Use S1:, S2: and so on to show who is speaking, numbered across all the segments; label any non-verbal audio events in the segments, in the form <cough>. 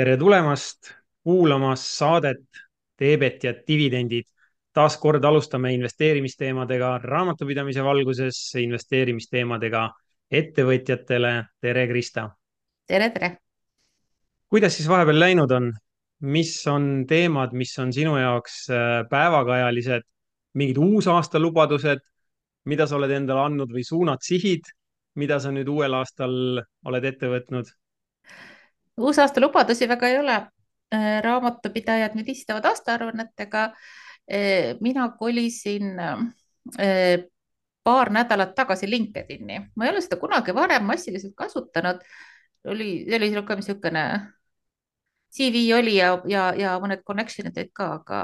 S1: tere tulemast kuulama saadet Teebet ja dividendid. taas kord alustame investeerimisteemadega raamatupidamise valguses, investeerimisteemadega ettevõtjatele. tere, Krista.
S2: tere, tere.
S1: kuidas siis vahepeal läinud on? mis on teemad, mis on sinu jaoks äh, päevakajalised, mingid uusaasta lubadused, mida sa oled endale andnud või suunad, sihid, mida sa nüüd uuel aastal oled ette võtnud?
S2: Uusaasta lubadusi väga ei ole. Äh, raamatupidajad nüüd istavad aastaaruannetega. Äh, mina kolisin äh, paar nädalat tagasi LinkedIni, ma ei ole seda kunagi varem massiliselt kasutanud. oli, oli ka niisugune CV oli ja, ja, ja mõned connection'id olid ka, aga,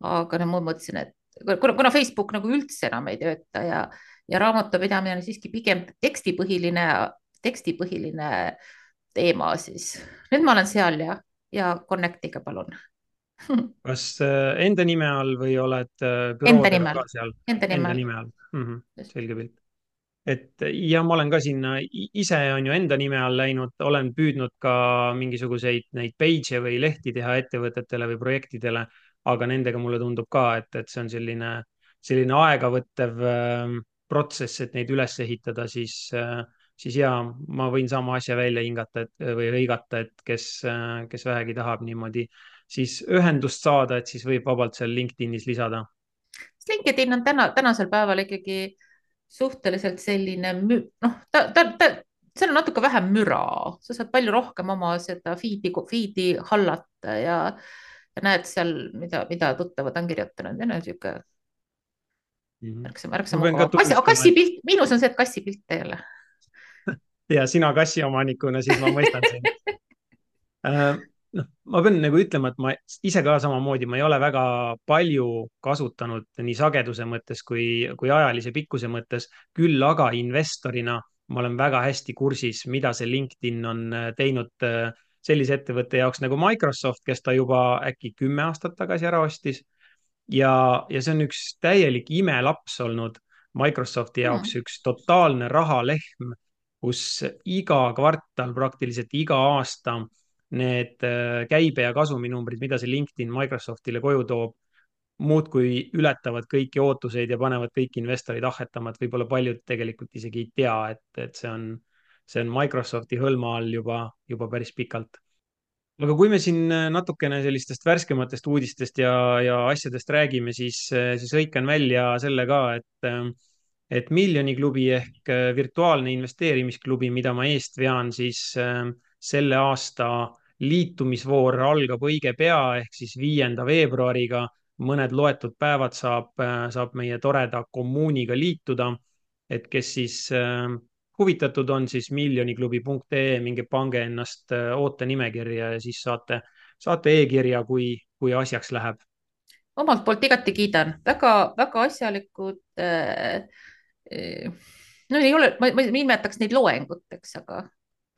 S2: aga no ma mõtlesin, et kuna, kuna Facebook nagu üldse enam ei tööta ja, ja raamatupidamine on siiski pigem tekstipõhiline, tekstipõhiline teema, siis nüüd ma olen seal ja, ja Connectiga palun <laughs>
S1: kas äh, enda nime all või oled
S2: äh, enda nime all,
S1: enda nime all. Mm -hmm. selge pilt. et ja ma olen ka sinna ise on ju enda nime all läinud, olen püüdnud ka mingisuguseid neid page'e või lehti teha ettevõtetele või projektidele, aga nendega mulle tundub ka, et, et see on selline, selline aegavõttev äh, protsess, et neid üles ehitada, siis äh, siis ja ma võin sama asja välja hingata et, või hõigata, et kes, kes vähegi tahab niimoodi siis ühendust saada, et siis võib vabalt seal LinkedInis lisada.
S2: LinkedIn on täna, tänasel päeval ikkagi suhteliselt selline, noh, ta, ta, ta, seal on natuke vähem müra, sa saad palju rohkem oma seda feed'i, feed'i hallata ja, ja näed seal, mida, mida tuttavad on kirjutanud ja niisugune märksa, märksa mugavam. kassi, kassipilt, miinus on see, et kassipilte ei ole
S1: ja sina kassiomanikuna, siis ma mõistan sind <laughs> äh, noh, ma pean nagu ütlema, et ma ise ka samamoodi, ma ei ole väga palju kasutanud nii sageduse mõttes kui, kui ajalise pikkuse mõttes, küll aga investorina ma olen väga hästi kursis, mida see LinkedIn on äh, teinud äh, sellise ettevõtte jaoks nagu Microsoft, kes ta juba äkki kümme aastat tagasi ära ostis. ja, ja see on üks täielik imelaps olnud Microsofti jaoks mm., üks totaalne rahalehm kus iga kvartal, praktiliselt iga aasta need äh, käibe ja kasuminumbrid, mida see LinkedIn Microsoftile koju toob, muudkui ületavad kõiki ootuseid ja panevad kõik investorid ahhetama, et võib-olla paljud tegelikult isegi ei tea, et, et see on, see on Microsofti hõlma all juba, juba päris pikalt. aga kui me siin natukene sellistest värskematest uudistest ja, ja asjadest räägime, siis, siis hõikan välja selle ka, et et miljoni klubi ehk äh, virtuaalne investeerimisklubi, mida ma eest vean, siis äh, selle aasta liitumisvoor algab õige pea ehk siis viienda veebruariga. mõned loetud päevad saab, äh, saab meie toreda kommuuniga liituda. et kes siis huvitatud on, siis miljoniklubi.ee, minge pange ennast ootenimekirja ja siis saate, saate e-kirja, kui, kui asjaks läheb
S2: omalt poolt igati kiidan väga,, väga-väga asjalikud äh, no ei ole, ma ei nimetaks neid loenguteks, aga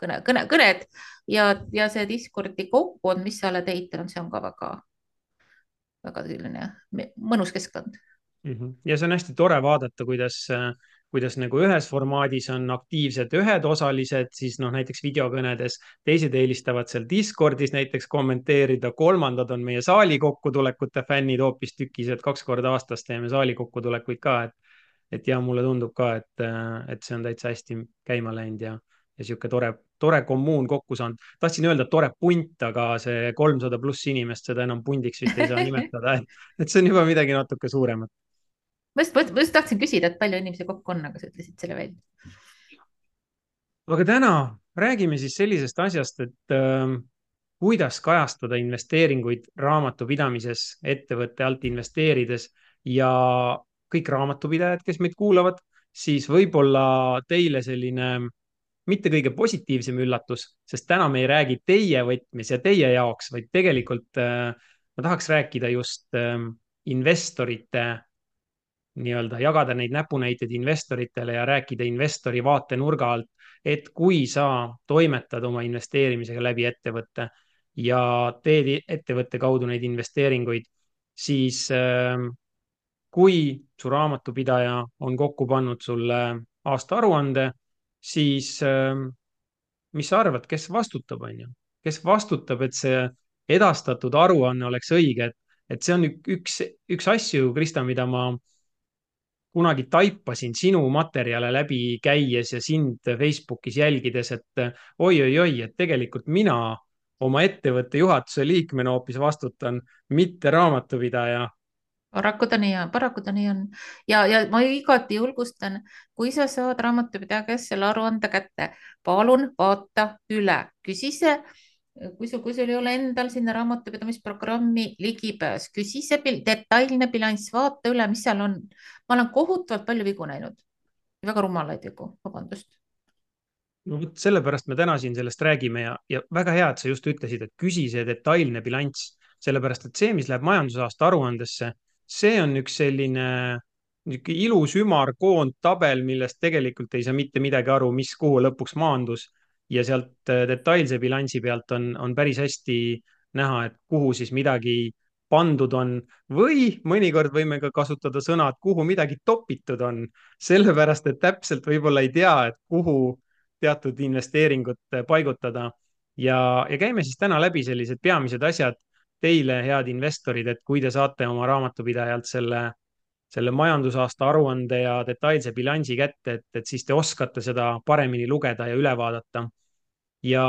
S2: kõne, kõne, kõned ja, ja see Discordi kogukond, mis sa oled ehitanud, see on ka väga, väga selline mõnus keskkond
S1: mm. -hmm. ja see on hästi tore vaadata, kuidas, kuidas nagu ühes formaadis on aktiivsed ühed osalised, siis noh, näiteks videokõnedes, teised eelistavad seal Discordis näiteks kommenteerida, kolmandad on meie saali kokkutulekute fännid hoopistükkis, et kaks korda aastas teeme saali kokkutulekuid ka, et et ja mulle tundub ka, et, et see on täitsa hästi käima läinud ja, ja sihuke tore, tore kommuun kokku saanud. tahtsin öelda tore punt, aga see kolmsada pluss inimest, seda enam pundiks vist ei saa nimetada, et, <laughs> et see on juba midagi natuke suuremat.
S2: ma just, ma just tahtsin küsida, et palju inimesi kokku on, aga sa ütlesid selle välja.
S1: aga täna räägime siis sellisest asjast, et äh, kuidas kajastada investeeringuid raamatupidamises, ettevõtte alt investeerides ja kõik raamatupidajad, kes meid kuulavad, siis võib-olla teile selline mitte kõige positiivsem üllatus, sest täna me ei räägi teie võtmes ja teie jaoks, vaid tegelikult äh, ma tahaks rääkida just äh, investorite nii-öelda jagada neid näpunäiteid investoritele ja rääkida investori vaatenurga alt, et kui sa toimetad oma investeerimisega läbi ettevõtte ja teed ettevõtte kaudu neid investeeringuid, siis äh, kui su raamatupidaja on kokku pannud sulle aastaaruande, siis ähm, mis sa arvad, kes vastutab, on ju, kes vastutab, et see edastatud aruanne oleks õige, et, et see on üks, üks asju, Krista, mida ma kunagi taipasin sinu materjale läbi käies ja sind Facebookis jälgides, et oi-oi-oi, et tegelikult mina oma ettevõtte juhatuse liikmena hoopis vastutan, mitte raamatupidaja
S2: paraku ta nii on, paraku ta nii on. Ja, ja ma igati julgustan, kui sa saad raamatupidaja käest selle aruande kätte, palun vaata üle, küsi see, kui sul, kui sul ei ole endal sinna raamatupidamisprogrammi ligipääs, küsi see pil, detailne bilanss, vaata üle, mis seal on. ma olen kohutavalt palju vigu näinud, väga rumalaid vigu, vabandust.
S1: No vot sellepärast me täna siin sellest räägime ja, ja väga hea, et sa just ütlesid, et küsi see detailne bilanss, sellepärast et see, mis läheb majandusaasta aruandesse see on üks selline niisugune ilus ümar koondtabel, millest tegelikult ei saa mitte midagi aru, mis kuhu lõpuks maandus. Ja sealt äh, detailse bilansi pealt on, on päris hästi näha, et kuhu siis midagi pandud on. Või mõnikord võime ka kasutada sõna, et kuhu midagi topitud on, sellepärast et täpselt võib-olla ei tea, et kuhu teatud investeeringut paigutada. ja, ja käime siis täna läbi sellised peamised asjad teile, head investorid, et kui te saate oma raamatupidajalt selle, selle majandusaasta aruande ja detailse bilansi kätte, et, et siis te oskate seda paremini lugeda ja üle vaadata. ja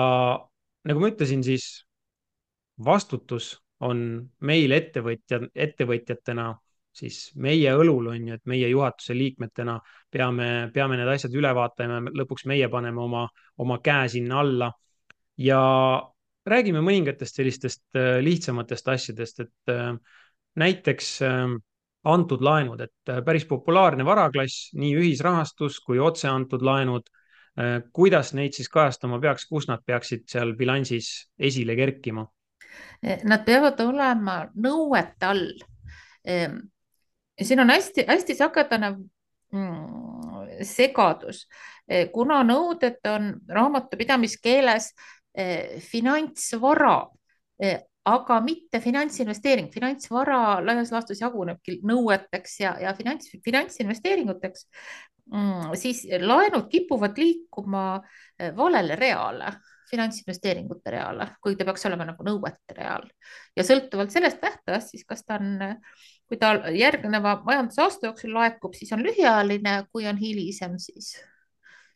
S1: nagu ma ütlesin, siis vastutus on meil ettevõtja, ettevõtjatena siis meie õlul on ju, et meie juhatuse liikmetena peame, peame need asjad üle vaatama ja lõpuks meie paneme oma, oma käe sinna alla. ja räägime mõningatest sellistest äh, lihtsamatest asjadest, et äh, näiteks ähm, antud laenud, et äh, päris populaarne varaklass, nii ühisrahastus kui otse antud laenud. kuidas neid siis kajastama peaks, kus nad peaksid seal bilansis esile kerkima?
S2: Nad peavad olema nõuete all. Ehm, siin on hästi-hästi sagedane mm, segadus, kuna nõuded on raamatupidamiskeeles finantsvara, eh, aga mitte finantsinvesteering. finantsvara laias laastus jagunebki nõueteks ja, ja finants, finantsinvesteeringuteks mm,. siis laenud kipuvad liikuma eh, valele reale finantsinvesteeringute reale, kuigi ta peaks olema nagu nõuete real ja sõltuvalt sellest tähtajast, siis kas ta on, kui ta järgneva majandusaasta jooksul laekub, siis on lühiajaline, kui on hilisem, siis,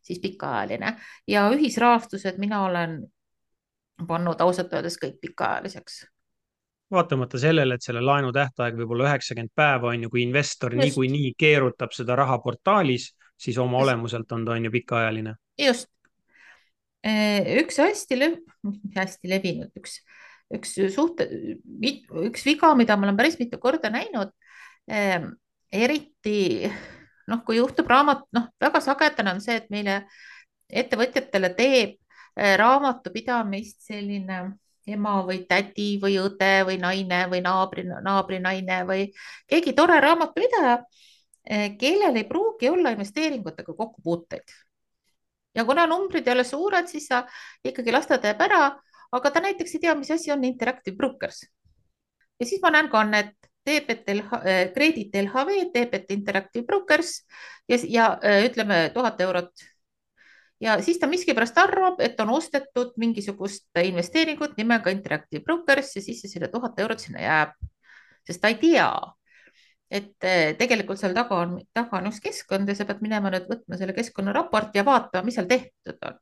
S2: siis pikaajaline ja ühisrahastused, mina olen pannud ausalt öeldes kõik pikaajaliseks.
S1: vaatamata sellele, et selle laenu tähtaeg võib olla üheksakümmend päeva, on ju, kui investor niikuinii keerutab seda raha portaalis, siis oma just. olemuselt on ta on ju pikaajaline.
S2: just. üks hästi lev-, hästi levinud, üks, üks suht-, üks viga, mida ma olen päris mitu korda näinud, eriti noh, kui juhtub raamat, noh, väga sagedane on see, et meile ettevõtjatele teeb raamatupidamist selline ema või tädi või õde või naine või naabri, naabrinaine või keegi tore raamatupidaja, äh, kellel ei pruugi olla investeeringutega kokkupuuteid. ja kuna numbrid ei ole suured, siis sa ikkagi las ta teeb ära, aga ta näiteks ei tea, mis asi on Interactive Brokers. ja siis ma näen kannet Teebet LH, Kredit LHV, Teebet Interactive Brokers ja, ja ütleme tuhat eurot ja siis ta miskipärast arvab, et on ostetud mingisugust investeeringut nimega Interactive Brokers ja siis selle tuhat eurot sinna jääb, sest ta ei tea, et eh, tegelikult seal taga on, taga on üks keskkond ja sa pead minema nüüd võtma selle keskkonnaraporti ja vaatama, mis seal tehtud on.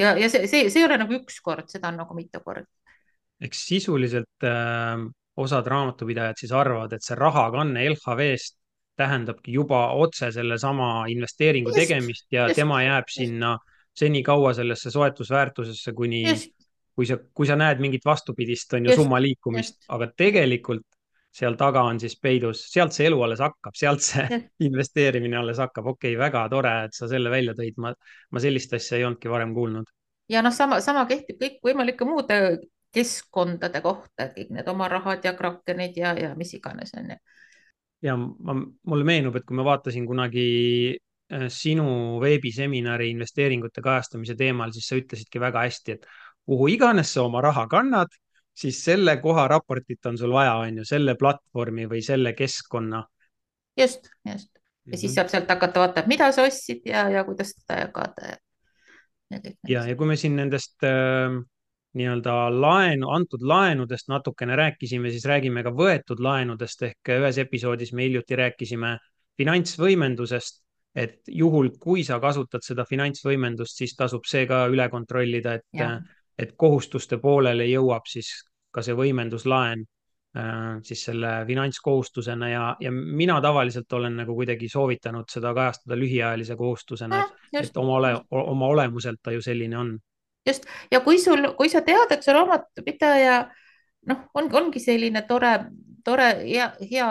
S2: ja, ja see, see, see ei ole nagu üks kord, seda on nagu mitu korda.
S1: eks sisuliselt äh, osad raamatupidajad siis arvavad, et see rahakanne LHV-st tähendabki juba otse sellesama investeeringu just, tegemist ja just, tema jääb sinna senikaua sellesse soetusväärtusesse, kuni, kui sa, kui sa näed mingit vastupidist, on ju, summa liikumist, aga tegelikult seal taga on siis peidus, sealt see elu alles hakkab, sealt see ja. <laughs> investeerimine alles hakkab. okei okay,, väga tore, et sa selle välja tõid, ma, ma sellist asja ei olnudki varem kuulnud.
S2: ja noh, sama, sama kehtib kõikvõimalike muude keskkondade kohta, et kõik need oma rahad ja krakenid ja, ja mis iganes on ju
S1: ja ma, mulle meenub, et kui ma vaatasin kunagi äh, sinu veebiseminari investeeringute kajastamise teemal, siis sa ütlesidki väga hästi, et kuhu iganes sa oma raha kannad, siis selle koha raportit on sul vaja, on ju, selle platvormi või selle keskkonna.
S2: just, just. ja siis mhm. saab sealt hakata vaatama, mida sa ostsid ja, ja kuidas seda jagada.
S1: ja, ja, ja kui me siin nendest äh, nii-öelda laenu, antud laenudest natukene rääkisime, siis räägime ka võetud laenudest. Ehk ühes episoodis me hiljuti rääkisime finantsvõimendusest, et juhul, kui sa kasutad seda finantsvõimendust, siis tasub see ka üle kontrollida, et, et kohustuste poolele jõuab siis ka see võimenduslaen äh, siis selle finantskohustusena. Ja, ja mina tavaliselt olen nagu kuidagi soovitanud seda kajastada lühiajalise kohustusena, et, et oma ole, oma olemuselt ta ju selline on
S2: just ja kui sul, kui sa tead, et su raamatupidaja noh, ongi, ongi selline tore, tore ja hea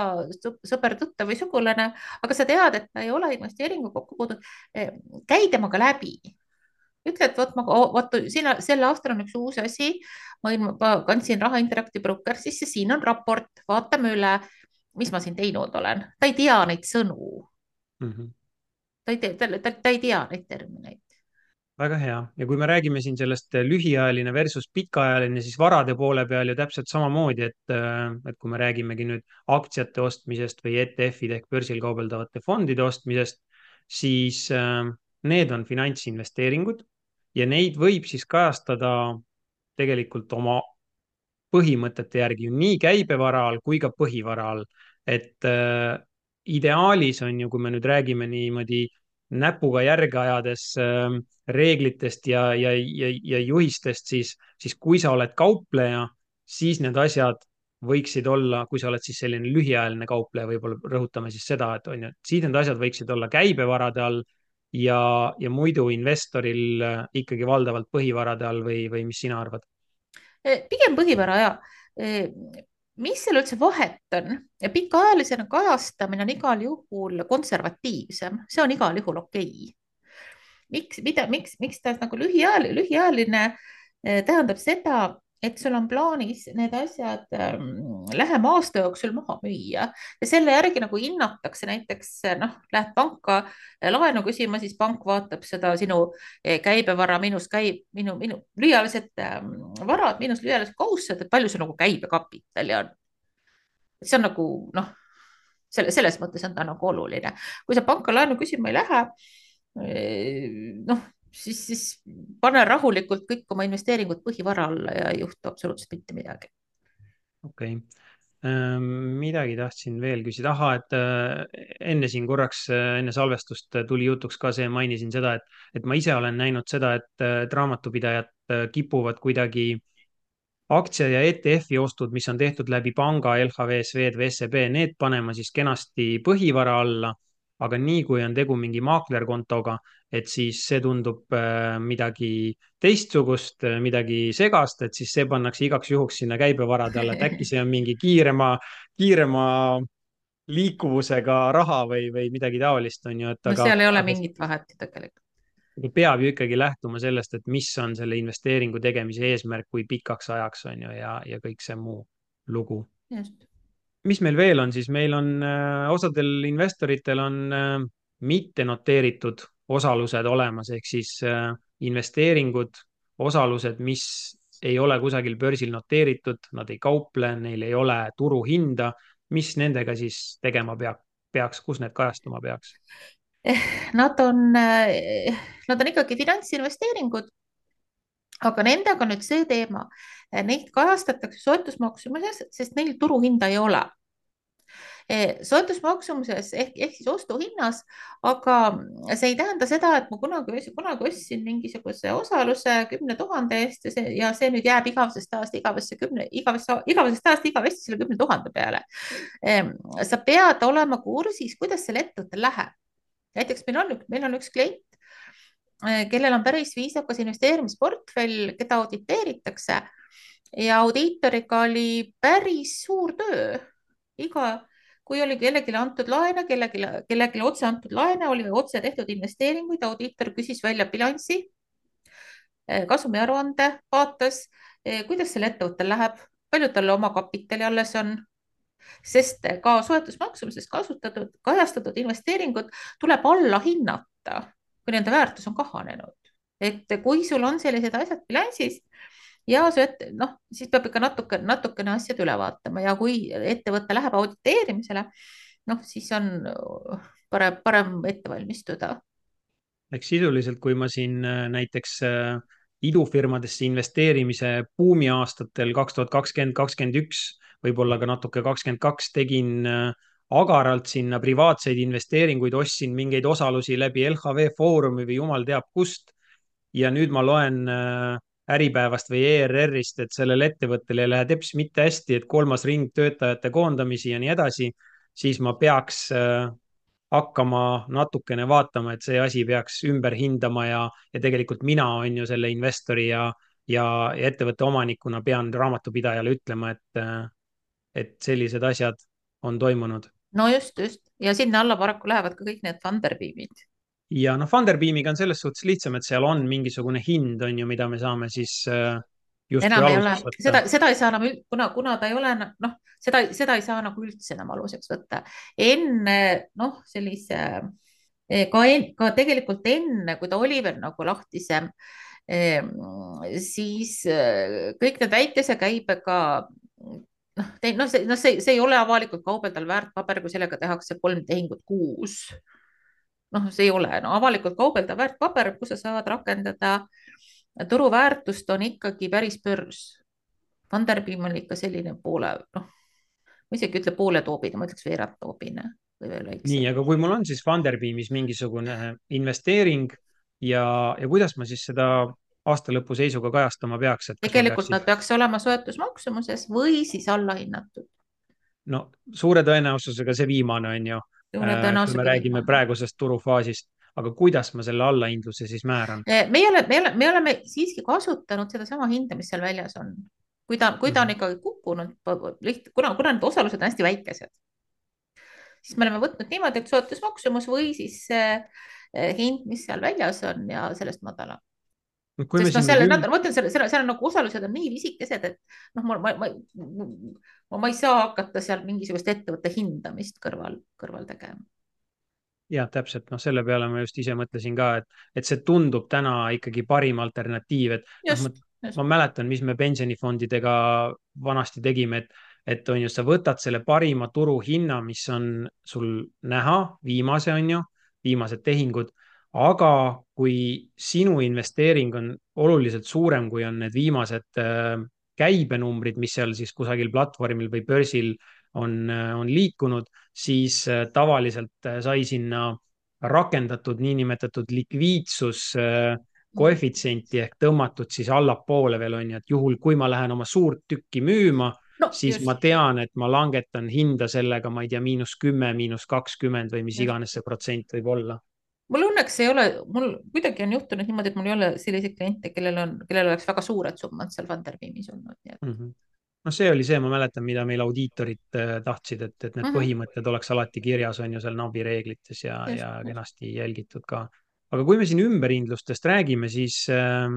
S2: sõber, tuttav või sugulane, aga sa tead, et ta ei ole investeeringu kokku puutunud, eh, käi temaga läbi ütle, et vot ma, vot siin sel aastal on üks uus asi, ma, ma kandsin raha Interactive Brokersisse, siin on raport, vaatame üle, mis ma siin teinud olen. ta ei tea neid sõnu mm. -hmm. ta ei tea, ta, ta, ta ei tea neid termineid
S1: väga hea ja kui me räägime siin sellest lühiajaline versus pikaajaline, siis varade poole peal ju täpselt samamoodi, et, et kui me räägimegi nüüd aktsiate ostmisest või ETF-ide ehk börsil kaubeldavate fondide ostmisest, siis äh, need on finantsinvesteeringud ja neid võib siis kajastada tegelikult oma põhimõtete järgi nii käibevara all kui ka põhivara all. et ideaalis on ju, kui me nüüd räägime niimoodi näpuga järge ajades äh, reeglitest ja, ja, ja, ja juhistest, siis, siis kui sa oled kaupleja, siis need asjad võiksid olla, kui sa oled siis selline lühiajaline kaupleja, võib-olla rõhutame siis seda, et on ju, siis need asjad võiksid olla käibevarade all ja, ja muidu investoril äh, ikkagi valdavalt põhivarade all või, või mis sina arvad?
S2: Eh, pigem põhivara ja eh, mis seal üldse vahet on? pikaajalisena kajastamine on igal juhul konservatiivsem, see on igal juhul okei okay miks, mida, miks, miks ta nagu lühiajaline, lühiajaline eh, tähendab seda, et sul on plaanis need asjad ähm, lähema aasta jooksul maha müüa ja selle järgi nagu hinnatakse näiteks noh, lähed panka eh, laenu küsima, siis pank vaatab seda sinu eh, käibevara miinus käib minu, minu lühiajalised ähm, varad miinus lühiajalised kohustused, et palju sul nagu käibekapitali on. see on nagu noh, selle, selles mõttes on ta nagu oluline, kui sa panka laenu küsima ei lähe noh, siis, siis pane rahulikult kõik oma investeeringud põhivara alla ja ei juhtu absoluutselt mitte midagi.
S1: okei okay. Ähm, midagi tahtsin veel küsida, ahah, et äh, enne siin korraks, äh, enne salvestust tuli jutuks ka see, mainisin seda, et, et ma ise olen näinud seda, et, et raamatupidajad äh, kipuvad kuidagi aktsia ja ETF-i ostud, mis on tehtud läbi panga, LHV, Swed või SEB, need panema siis kenasti põhivara alla aga nii kui on tegu mingi maaklerkontoga, et siis see tundub äh, midagi teistsugust, äh, midagi segast, et siis see pannakse igaks juhuks sinna käibevarade alla, et äkki see on mingi kiirema, kiirema liikuvusega raha või, või midagi taolist, on ju, et
S2: no aga, seal ei ole mingit vahet tegelikult.
S1: peab ju ikkagi lähtuma sellest, et mis on selle investeeringu tegemise eesmärk, kui pikaks ajaks on ju ja, ja kõik see muu lugu.
S2: just
S1: mis meil veel on, siis meil on äh, osadel investoritel on äh, mitte noteeritud osalused olemas, ehk siis äh, investeeringud, osalused, mis ei ole kusagil börsil noteeritud, nad ei kauple, neil ei ole turuhinda. mis nendega siis tegema peab, peaks, kus need kajastuma peaks?
S2: Eh, nad on, nad on ikkagi finantsinvesteeringud aga nendega nüüd see teema, neid kajastatakse soetusmaksumuses, sest neil turuhinda ei ole e, soetusmaksumuses ehk, ehk siis ostuhinnas, aga see ei tähenda seda, et ma kunagi, kunagi ostsin mingisuguse osaluse kümne tuhande eest ja see, ja see nüüd jääb igavesest ajast igavesse kümne, igavesse, igavesest ajast igavesti selle kümne tuhande peale. Sa pead olema kursis, kuidas sellel ettevõttel läheb. näiteks meil on, meil on üks klient, Äh, kellel on päris viisakas investeerimisportfell, keda auditeeritakse ja audiitoriga oli päris suur töö. iga, kui oli kellelegi antud laene, kellelegi, kellelegi otse antud laene, oli otse tehtud investeeringuid, audiitor küsis välja bilansi, äh, kasumiaruande, vaatas, äh, kuidas sellel ettevõttel läheb, palju tal omakapitali alles on sest ka soetusmaksumuses kasutatud, kajastatud investeeringud tuleb alla hinnata kui nende väärtus on kahanenud. et kui sul on sellised asjad bilansis ja see, noh, siis peab ikka natuke, natukene asjad üle vaatama ja kui ettevõte läheb auditeerimisele, noh, siis on parem, parem ette valmistuda.
S1: eks sisuliselt, kui ma siin äh, näiteks äh, idufirmadesse investeerimise buumi aastatel kaks tuhat kakskümmend, kakskümmend üks, võib-olla ka natuke kakskümmend kaks tegin äh, agaralt sinna privaatseid investeeringuid, ostsin mingeid osalusi läbi LHV Foorumi või jumal teab kust. ja nüüd ma loen äh, Äripäevast või ERR-ist, et sellel ettevõttel ei lähe teps mitte hästi, et kolmas ring töötajate koondamisi ja nii edasi, siis ma peaks äh, hakkama natukene vaatama, et see asi peaks ümber hindama ja, ja tegelikult mina on ju selle investori ja, ja, ettevõtte omanikuna pean raamatupidajale ütlema, et, et sellised asjad on toimunud.
S2: no just, just ja sinna alla paraku lähevad ka kõik need Funderbeamid
S1: ja noh, Funderbeamiga on selles suhtes lihtsam, et seal on mingisugune hind, on ju, mida me saame siis äh,
S2: enam ei ole, seda, seda ei saa enam, kuna, kuna ta ei ole noh, seda, seda ei saa nagu üldse enam aluseks võtta. enne noh, sellise eh, ka, ka tegelikult enne, kui ta oli veel nagu lahtisem, ehm, siis eh, kõik need väikese käibega noh, noh, see, noh, see, see ei ole avalikult kaubeldav väärtpaber, kui sellega tehakse kolm tehingut kuus. Noh, see ei ole no, avalikult kaubeldav väärtpaber, kus sa saad rakendada turuväärtust on ikkagi päris börs. Funderbeam on ikka selline poole, noh, ma isegi ei ütle poole toobine, ma ütleks veerand toobine või veel väiksem.
S1: nii, aga kui mul on siis Funderbeamis mingisugune investeering ja, ja kuidas ma siis seda aasta lõpu seisuga kajastama peaks?
S2: tegelikult peaks... nad peaks olema soetusmaksumuses või siis allahinnatud.
S1: no suure tõenäosusega see viimane on ju. Kui me räägime praegusest turufaasist aga kuidas ma selle allahindluse siis määran?
S2: me ei ole, me oleme, me oleme siiski kasutanud sedasama hinda, mis seal väljas on. kui ta, kui ta on mhm. ikkagi kukkunud, kuna, kuna need osalused on hästi väikesed, siis me oleme võtnud niimoodi, et soetusmaksumus või siis see hind, mis seal väljas on ja sellest madalam. Sest noh, seal, nad, ma ütlen, seal, seal, seal on nagu osalused on nii pisikesed, et noh, ma, ma, ma, ma, ma ei saa hakata seal mingisugust ettevõtte hindamist kõrval, kõrval tegema.
S1: Jah, täpselt, noh, selle peale ma just ise mõtlesin ka, et, et see tundub täna ikkagi parim alternatiiv, et noh, ma, ma mäletan, mis me pensionifondidega vanasti tegime, et, et on ju, sa võtad selle parima turuhinna, mis on sul näha, viimase on ju, viimased tehingud, aga kui sinu investeering on oluliselt suurem, kui on need viimased äh, käibenumbrid, mis seal siis kusagil platvormil või börsil äh, on, on liikunud, siis äh, tavaliselt sai sinna rakendatud niinimetatud likviidsus koefitsienti ehk tõmmatud siis allapoole veel on ju, et juhul, kui ma lähen oma suurt tükki müüma no,, siis just. ma tean, et ma langetan hinda sellega, ma ei tea, miinus kümme, miinus kakskümmend või mis iganes see protsent võib olla
S2: mul õnneks ei ole, mul kuidagi on juhtunud niimoodi, et mul ei ole selliseid kliente, kellel on, kellel oleks väga suured summad seal Funderbeamis olnud, nii et mm. -hmm
S1: noh, see oli see, ma mäletan, mida meil audiitorid äh, tahtsid, et, et need mm -hmm. põhimõtted oleks alati kirjas, on ju seal NAB-i reeglites ja, ja kenasti jälgitud ka. aga kui me siin ümberhindlustest räägime, siis äh,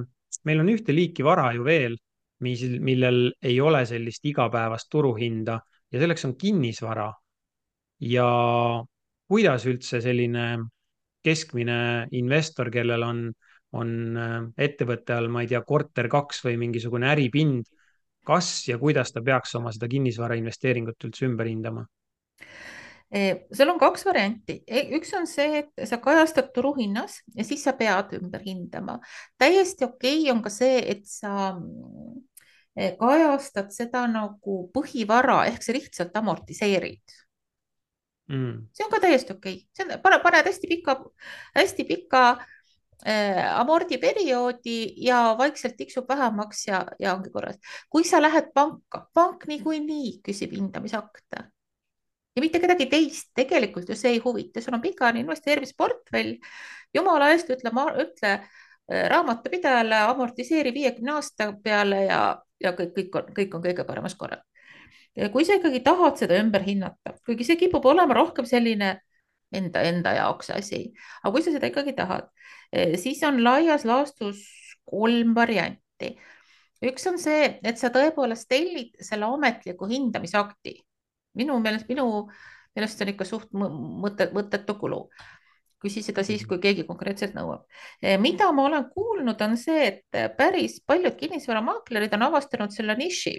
S1: meil on ühte liiki vara ju veel, mis, millel ei ole sellist igapäevast turuhinda ja selleks on kinnisvara. ja kuidas üldse selline keskmine investor, kellel on, on äh, ettevõtte all, ma ei tea, korter kaks või mingisugune äripind kas ja kuidas ta peaks oma seda kinnisvara investeeringut üldse ümber hindama?
S2: seal on kaks varianti, e, üks on see, et sa kajastad turuhinnas ja siis sa pead ümber hindama. täiesti okei okay on ka see, et sa e, kajastad seda nagu põhivara ehk sa lihtsalt amortiseerid mm.. see on ka täiesti okei okay., see on, paned hästi pika, hästi pika Äh, amordiperioodi ja vaikselt tiksub vähemaks ja, ja ongi korras. kui sa lähed panka, pank niikuinii küsib hindamisakte ja mitte kedagi teist tegelikult ju see ei huvita, sul on pikaajaline investeerimisportfell. jumala eest ütle, ütle äh, raamatupidajale amortiseeri viiekümne aasta peale ja, ja kõik, kõik on, kõik on kõige paremas korras. Kui sa ikkagi tahad seda ümber hinnata, kuigi see kipub olema rohkem selline enda, enda jaoks asi. aga kui sa seda ikkagi tahad, eh, siis on laias laastus kolm varianti. üks on see, et sa tõepoolest tellid selle ametliku hindamisakti. minu meelest, minu meelest see on ikka suht mõte, mõttetu kulu küsi seda siis, kui keegi konkreetselt nõuab. Eh, mida ma olen kuulnud, on see, et päris paljud kinnisvaramaaklerid on avastanud selle niši.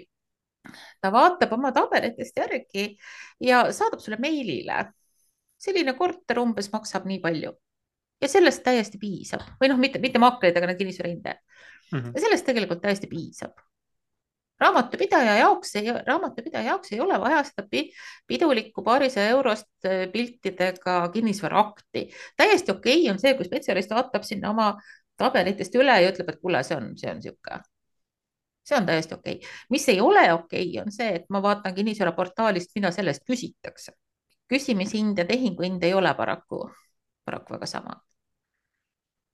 S2: Ta vaatab oma tabelitest järgi ja saadab sulle meilile selline korter umbes maksab nii palju ja sellest täiesti piisab või noh, mitte, mitte maaklerid, aga need kinnisvarahindajad.
S1: mm. -hmm.
S2: ja sellest tegelikult täiesti piisab. raamatupidaja jaoks, raamatupidaja jaoks ei ole vaja seda pidulikku paarisaja eurost äh, piltidega kinnisvaraakti. täiesti okei okay on see, kui spetsialist vaatab sinna oma tabelitest üle ja ütleb, et kuule, see on, see on niisugune see on täiesti okei okay.. mis ei ole okei okay,, on see, et ma vaatan kinnisvaraportaalist, mida selle eest küsitakse. küsimishind ja tehinguhind ei ole paraku, paraku väga samad.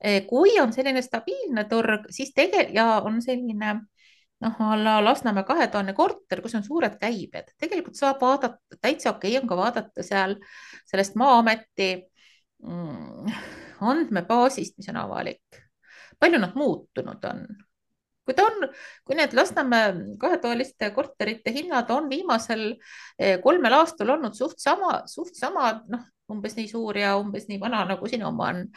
S2: Eh, kui on selline stabiilne turg, siis tegelikult ja on selline noh, alla Lasnamäe kahetoaline korter, kus on suured käibed, tegelikult saab vaadata, täitsa okei okay on ka vaadata seal sellest Maa-ameti mm, andmebaasist, mis on avalik. palju nad muutunud on kui ta on, kui need Lasnamäe kahetoaliste korterite hinnad on viimasel eh, kolmel aastal olnud suht sama, suht sama, noh, umbes nii suur ja umbes nii vana, nagu sinu oma on.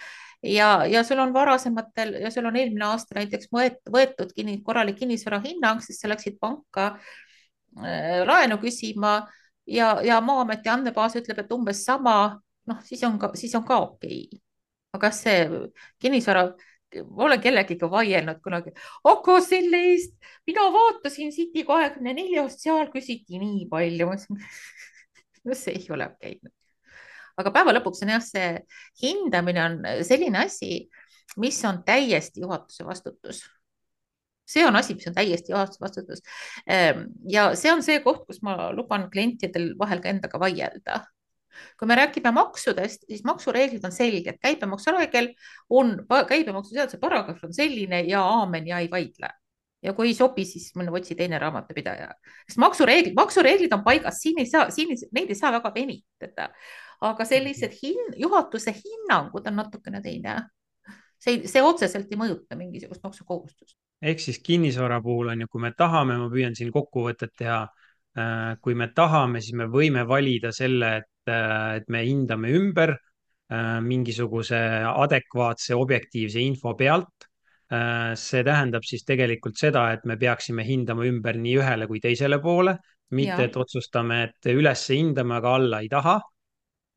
S2: ja, ja sul on varasematel ja sul on eelmine aasta näiteks võetud kinni, korralik kinnisvara hinnang, sest sa läksid panka äh, laenu küsima ja, ja Maa-ameti andmebaas ütleb, et umbes sama, noh, siis on ka, siis on ka okei okay. aga see kinnisvara ma olen kellegiga vaielnud kunagi, aga selle eest mina vaatasin City kahekümne neljast, seal küsiti nii palju. <laughs> no see ei ole okei okay.. aga päeva lõpuks on jah, see hindamine on selline asi, mis on täiesti juhatuse vastutus see on asi, mis on täiesti juhatuse vastutus. Ehm, ja see on see koht, kus ma luban klientidel vahel ka endaga vaielda kui me räägime maksudest, siis maksureeglid on selged, käibemaksureegel on, käibemaksuseaduse paragrahv on selline ja aamen ja ei vaidle. ja kui ei sobi, siis otsi teine raamatupidaja, sest maksureeglid, maksureeglid on paigas, siin ei saa, siin ei, neid ei saa väga venitada. aga sellised hin, juhatuse hinnangud on natukene teine see, see otseselt ei mõjuta mingisugust maksukohustust.
S1: ehk siis kinnisvara puhul on ju, kui me tahame, ma püüan siin kokkuvõtet teha. Äh, kui me tahame, siis me võime valida selle, et et me hindame ümber äh, mingisuguse adekvaatse objektiivse info pealt. Äh, see tähendab siis tegelikult seda, et me peaksime hindama ümber nii ühele kui teisele poole, mitte et otsustame, et üles hindame, aga alla ei taha.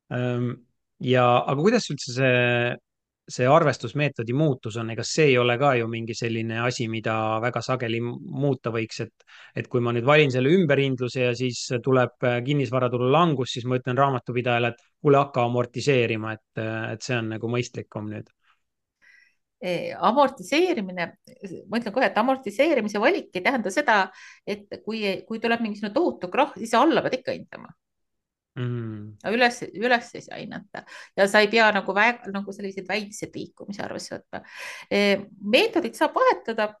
S1: Ja, aga kuidas üldse see see arvestusmeetodi muutus on, ega see ei ole ka ju mingi selline asi, mida väga sageli muuta võiks, et, et kui ma nüüd valin selle ümberhindluse ja siis tuleb kinnisvaraturu langus, siis ma ütlen raamatupidajale, et kuule, hakka amortiseerima, et, et see on nagu mõistlikum nüüd.
S2: E, amortiseerimine, ma ütlen kohe, et amortiseerimise valik ei tähenda seda, et kui, kui tuleb mingisugune tohutu krahh, siis alla pead ikka hindama
S1: mm..
S2: üles, üles ei saa hinnata ja sa ei pea nagu väga nagu selliseid väikseid liikumisi arvesse võtma. meetodit saab vahetada.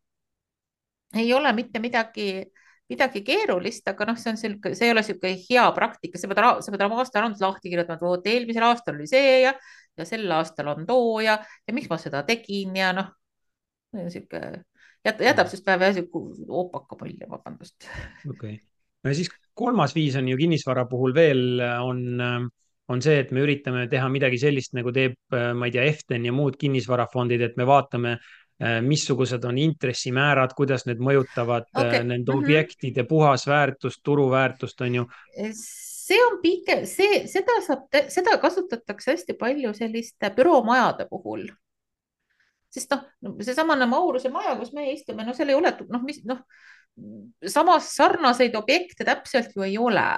S2: ei ole mitte midagi, midagi keerulist, aga noh, see on selline, see ei ole niisugune hea praktika, sa pead, sa pead oma aastaaruandes lahti kirjutama, et vot eelmisel aastal oli see ja, ja sel aastal on too ja, ja miks ma seda tegin ja noh, niisugune jätab sinust päeva niisugune oopaka mulje, vabandust.
S1: okei okay., no ja siis kolmas viis on ju kinnisvara puhul veel on, on see, et me üritame teha midagi sellist, nagu teeb, ma ei tea, Eften ja muud kinnisvarafondid, et me vaatame, missugused on intressimäärad, kuidas need mõjutavad okay. nende mm -hmm. objektide puhasväärtust, turuväärtust, on ju
S2: see on pigem, see, seda saab, seda kasutatakse hästi palju selliste büroomajade puhul. Sest noh, seesamane Mauruse maja, kus me istume, no seal ei ole, noh, mis noh samas sarnaseid objekte täpselt ju ei ole.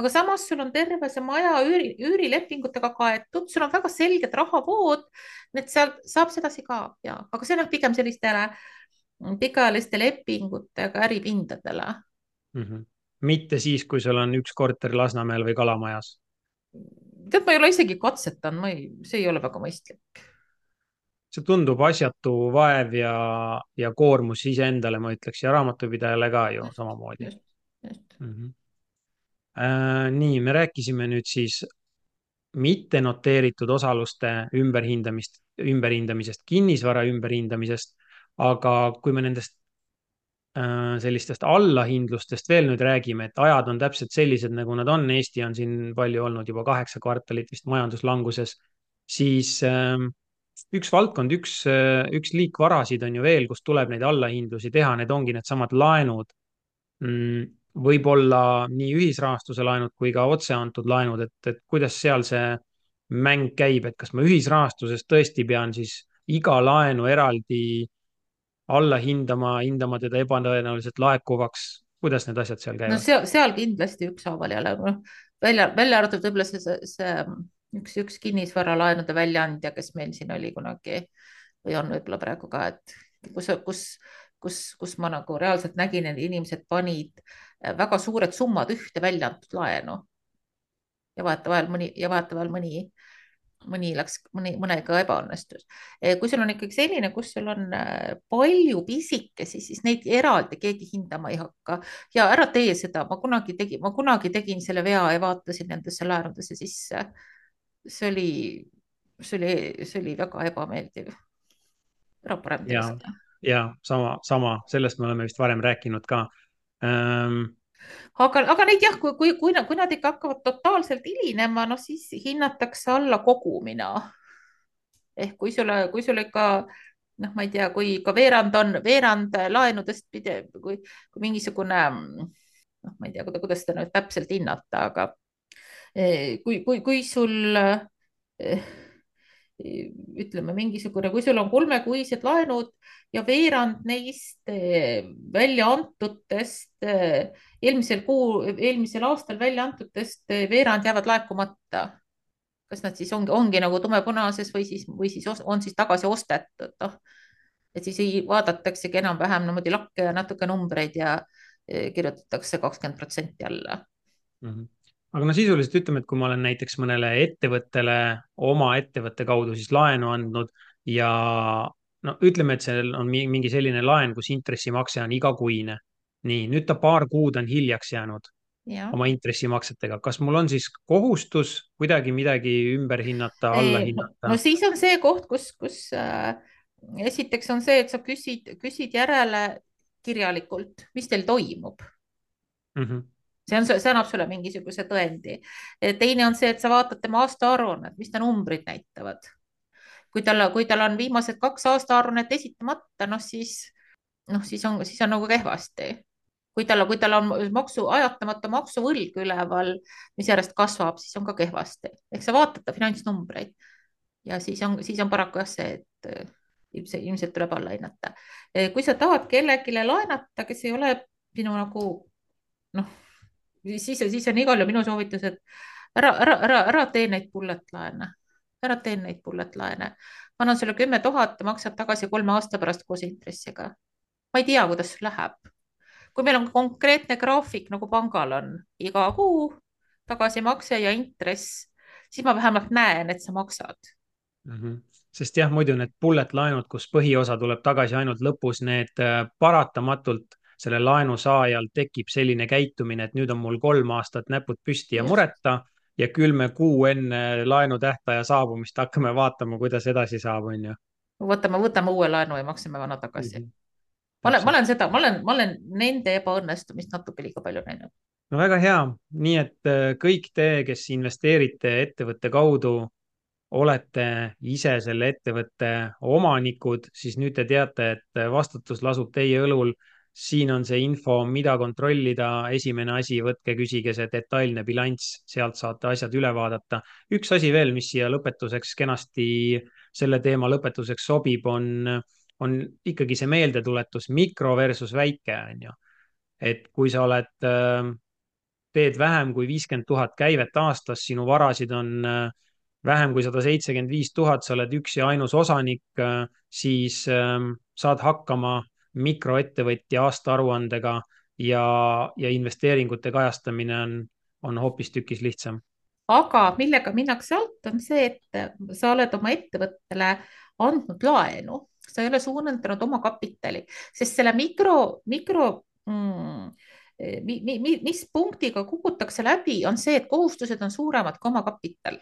S2: aga samas sul on terve see maja üüri, üürilepingutega kaetud, sul on väga selged rahavood, et sealt saab sedasi ka ja, aga see on pigem sellistele pikaajaliste lepingutega äripindadele
S1: mm. -hmm. mitte siis, kui sul on üks korter Lasnamäel või Kalamajas?
S2: tead, ma ei ole isegi katsetanud, ma ei, see ei ole väga mõistlik
S1: see tundub asjatu vaev ja, ja koormus iseendale, ma ütleks, ja raamatupidajale ka ju samamoodi. Mm -hmm. äh, nii, me rääkisime nüüd siis mitte noteeritud osaluste ümberhindamist, ümberhindamisest, kinnisvara ümberhindamisest, aga kui me nendest äh, sellistest allahindlustest veel nüüd räägime, et ajad on täpselt sellised, nagu nad on, Eesti on siin palju olnud juba kaheksa kvartalit vist majanduslanguses, siis äh, üks valdkond, üks, üks liik varasid on ju veel, kus tuleb neid allahindlusi teha, need ongi needsamad laenud. Mm, võib-olla nii ühisrahastuse laenud kui ka otse antud laenud, et, et kuidas seal see mäng käib, et kas ma ühisrahastuses tõesti pean siis iga laenu eraldi alla hindama, hindama teda ebatõenäoliselt laekuvaks. kuidas need asjad seal
S2: no
S1: käivad?
S2: seal, seal kindlasti ükshaaval jälle, noh välja, välja arvatud võib-olla see, see, see üks, üks kinnisvaralaenude väljaandja, kes meil siin oli kunagi või on võib-olla praegu ka, et kus, kus, kus, kus ma nagu reaalselt nägin, et inimesed panid väga suured summad ühte välja antud laenu. ja vahetevahel mõni ja vahetevahel mõni mõni läks, mõni, mõnega ebaõnnestus. Eh, kui sul on ikkagi selline, kus sul on eh, palju pisikesi, siis neid eraldi keegi hindama ei hakka ja ära tee seda, ma kunagi tegin, ma kunagi tegin selle vea ja vaatasin nendesse laenudesse sisse. See oli, see oli, see oli väga ebameeldiv. parem tee seda.
S1: ja sama, sama, sellest me oleme vist varem rääkinud ka ähm
S2: aga, aga neid jah, kui, kui, kui, kui nad ikka hakkavad totaalselt hilinema, noh siis hinnatakse alla kogumina. ehk kui sulle, kui sul ikka noh, ma ei tea, kui ka veerand on, veerand laenudest pidev, kui, kui mingisugune noh, ma ei tea, kuidas seda nüüd täpselt hinnata, aga kui, kui, kui sul eh, ütleme mingisugune, kui sul on kolmekuised laenud ja veerand neist eh, välja antutest, eh, eelmisel kuu, eelmisel aastal välja antutest eh, veerand jäävad laekumata. kas nad siis ongi, ongi nagu tumepunases või siis, või siis on siis tagasi ostetud, noh. et siis ei vaadataksegi enam-vähem niimoodi lakke ja natuke numbreid ja kirjutatakse kakskümmend protsenti alla
S1: mm. -hmm aga no sisuliselt ütleme, et kui ma olen näiteks mõnele ettevõttele oma ettevõtte kaudu siis laenu andnud ja no ütleme, et seal on mingi selline laen, kus intressimakse on igakuine. nii, nüüd ta paar kuud on hiljaks jäänud ja. oma intressimaksetega. kas mul on siis kohustus kuidagi midagi ümber hinnata, alla hinnata?
S2: no siis on see koht, kus, kus äh, esiteks on see, et sa küsid, küsid järele kirjalikult, mis teil toimub mm. -hmm see on, see annab sulle mingisuguse tõendi. teine on see, et sa vaatad tema aastaaruannet, mis ta numbrid näitavad. kui tal, kui tal on viimased kaks aastaaruannet esitamata, noh siis, noh siis on, siis on nagu kehvasti. kui tal, kui tal on maksu, ajatamata maksuvõlg üleval, mis järjest kasvab, siis on ka kehvasti. ehk sa vaatad ta finantsnumbreid ja siis on, siis on paraku jah see, et ilmselt, ilmselt tuleb alla hinnata. kui sa tahad kellelegi laenata, kes ei ole sinu nagu noh siis, siis on igal juhul minu soovitus, et ära, ära, ära, ära tee neid bullet laene, ära tee neid bullet laene. ma annan sulle kümme tuhat maksad tagasi kolme aasta pärast koos intressiga. ma ei tea, kuidas sul läheb. kui meil on konkreetne graafik nagu pangal on iga kuu tagasimakse ja intress, siis ma vähemalt näen, et sa maksad
S1: mm. -hmm sest jah, muidu need bullet laenud, kus põhiosa tuleb tagasi ainult lõpus, need äh, paratamatult sellel laenusaajal tekib selline käitumine, et nüüd on mul kolm aastat näpud püsti ja mureta ja küll me kuu enne laenu tähtaja saabumist hakkame vaatama, kuidas edasi saab, on ju.
S2: võtame, võtame uue laenu ja maksame vana tagasi mm. -hmm. ma olen, ma olen seda, ma olen, ma olen nende ebaõnnestumist natuke liiga palju näinud.
S1: no väga hea, nii et äh, kõik te, kes investeerite ettevõtte kaudu, olete ise selle ettevõtte omanikud, siis nüüd te teate, et vastutus lasub teie õlul siin on see info, mida kontrollida. esimene asi, võtke, küsige see detailne bilanss, sealt saate asjad üle vaadata. üks asi veel, mis siia lõpetuseks kenasti selle teema lõpetuseks sobib, on, on ikkagi see meeldetuletus mikro versus väike, on ju. et kui sa oled, teed vähem kui viiskümmend tuhat käivet aastas, sinu varasid on vähem kui sada seitsekümmend viis tuhat, sa oled üks ja ainus osanik, siis saad hakkama mikroettevõtja aastaaruandega ja, ja investeeringute kajastamine on, on hoopistükkis lihtsam.
S2: aga millega minnakse alt, on see, et sa oled oma ettevõttele andnud laenu, sa ei ole suurendanud oma kapitali, sest selle mikro, mikro mm, mi, mi, mis punktiga kukutakse läbi, on see, et kohustused on suuremad kui omakapital.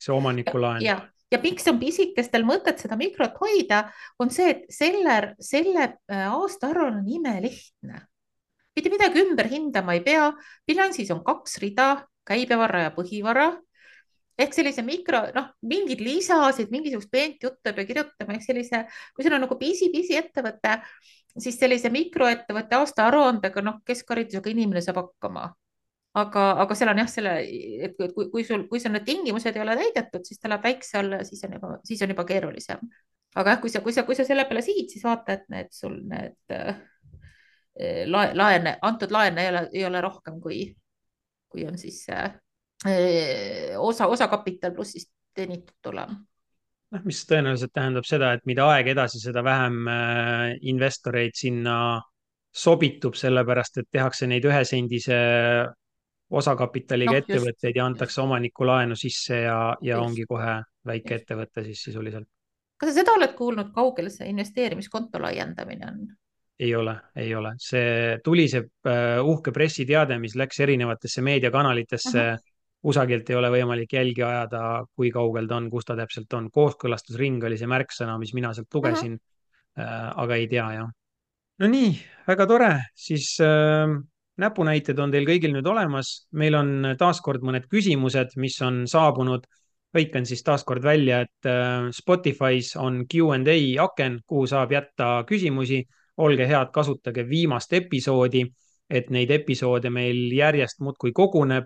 S1: see omanikulaen.
S2: jah, ja miks on pisikestel mõtet seda mikrot hoida, on see, et selle, selle äh, aastaaruanne on imelihtne. mitte midagi ümber hindama ei pea, bilansis on kaks rida, käibevara ja põhivara. Ehk sellise mikro, noh, mingeid lisasid, mingisugust peent juttu ei pea kirjutama, ehk sellise, kui sul on nagu pisi-pisi ettevõte, siis sellise mikroettevõtte aastaaruandega, noh, keskharidusega inimene saab hakkama aga, aga seal on jah, selle, et kui, kui sul, kui sul need tingimused ei ole täidetud, siis ta läheb väikse alla siis on juba, siis on juba keerulisem. aga jah, kui sa, kui sa, kui sa selle peale sihid, siis vaata, et need sul need äh, lae, laene, antud laene ei ole, ei ole rohkem kui, kui on siis äh, osa, osakapital pluss siis teenitud tulem
S1: noh, mis tõenäoliselt tähendab seda, et mida aeg edasi, seda vähem äh, investoreid sinna sobitub, sellepärast et tehakse neid ühesendise osakapitaliga no, ettevõtteid ja antakse omanikku laenu sisse ja, ja just. ongi kohe väike ettevõte siis sisuliselt.
S2: kas sa seda oled kuulnud, kaugel see investeerimiskonto laiendamine on?
S1: ei ole, ei ole, see tuli see uh, uhke pressiteade, mis läks erinevatesse meediakanalitesse uh. -huh. kusagilt ei ole võimalik jälgi ajada, kui kaugel ta on, kus ta täpselt on. kooskõlastusring oli see märksõna, mis mina sealt lugesin uh. -huh. Uh, aga ei tea jah. no nii, väga tore, siis uh, näpunäited on teil kõigil nüüd olemas, meil on taaskord mõned küsimused, mis on saabunud. hõikan siis taaskord välja, et äh, Spotify's on Q&A aken, kuhu saab jätta küsimusi. olge head, kasutage viimast episoodi, et neid episoode meil järjest muudkui koguneb.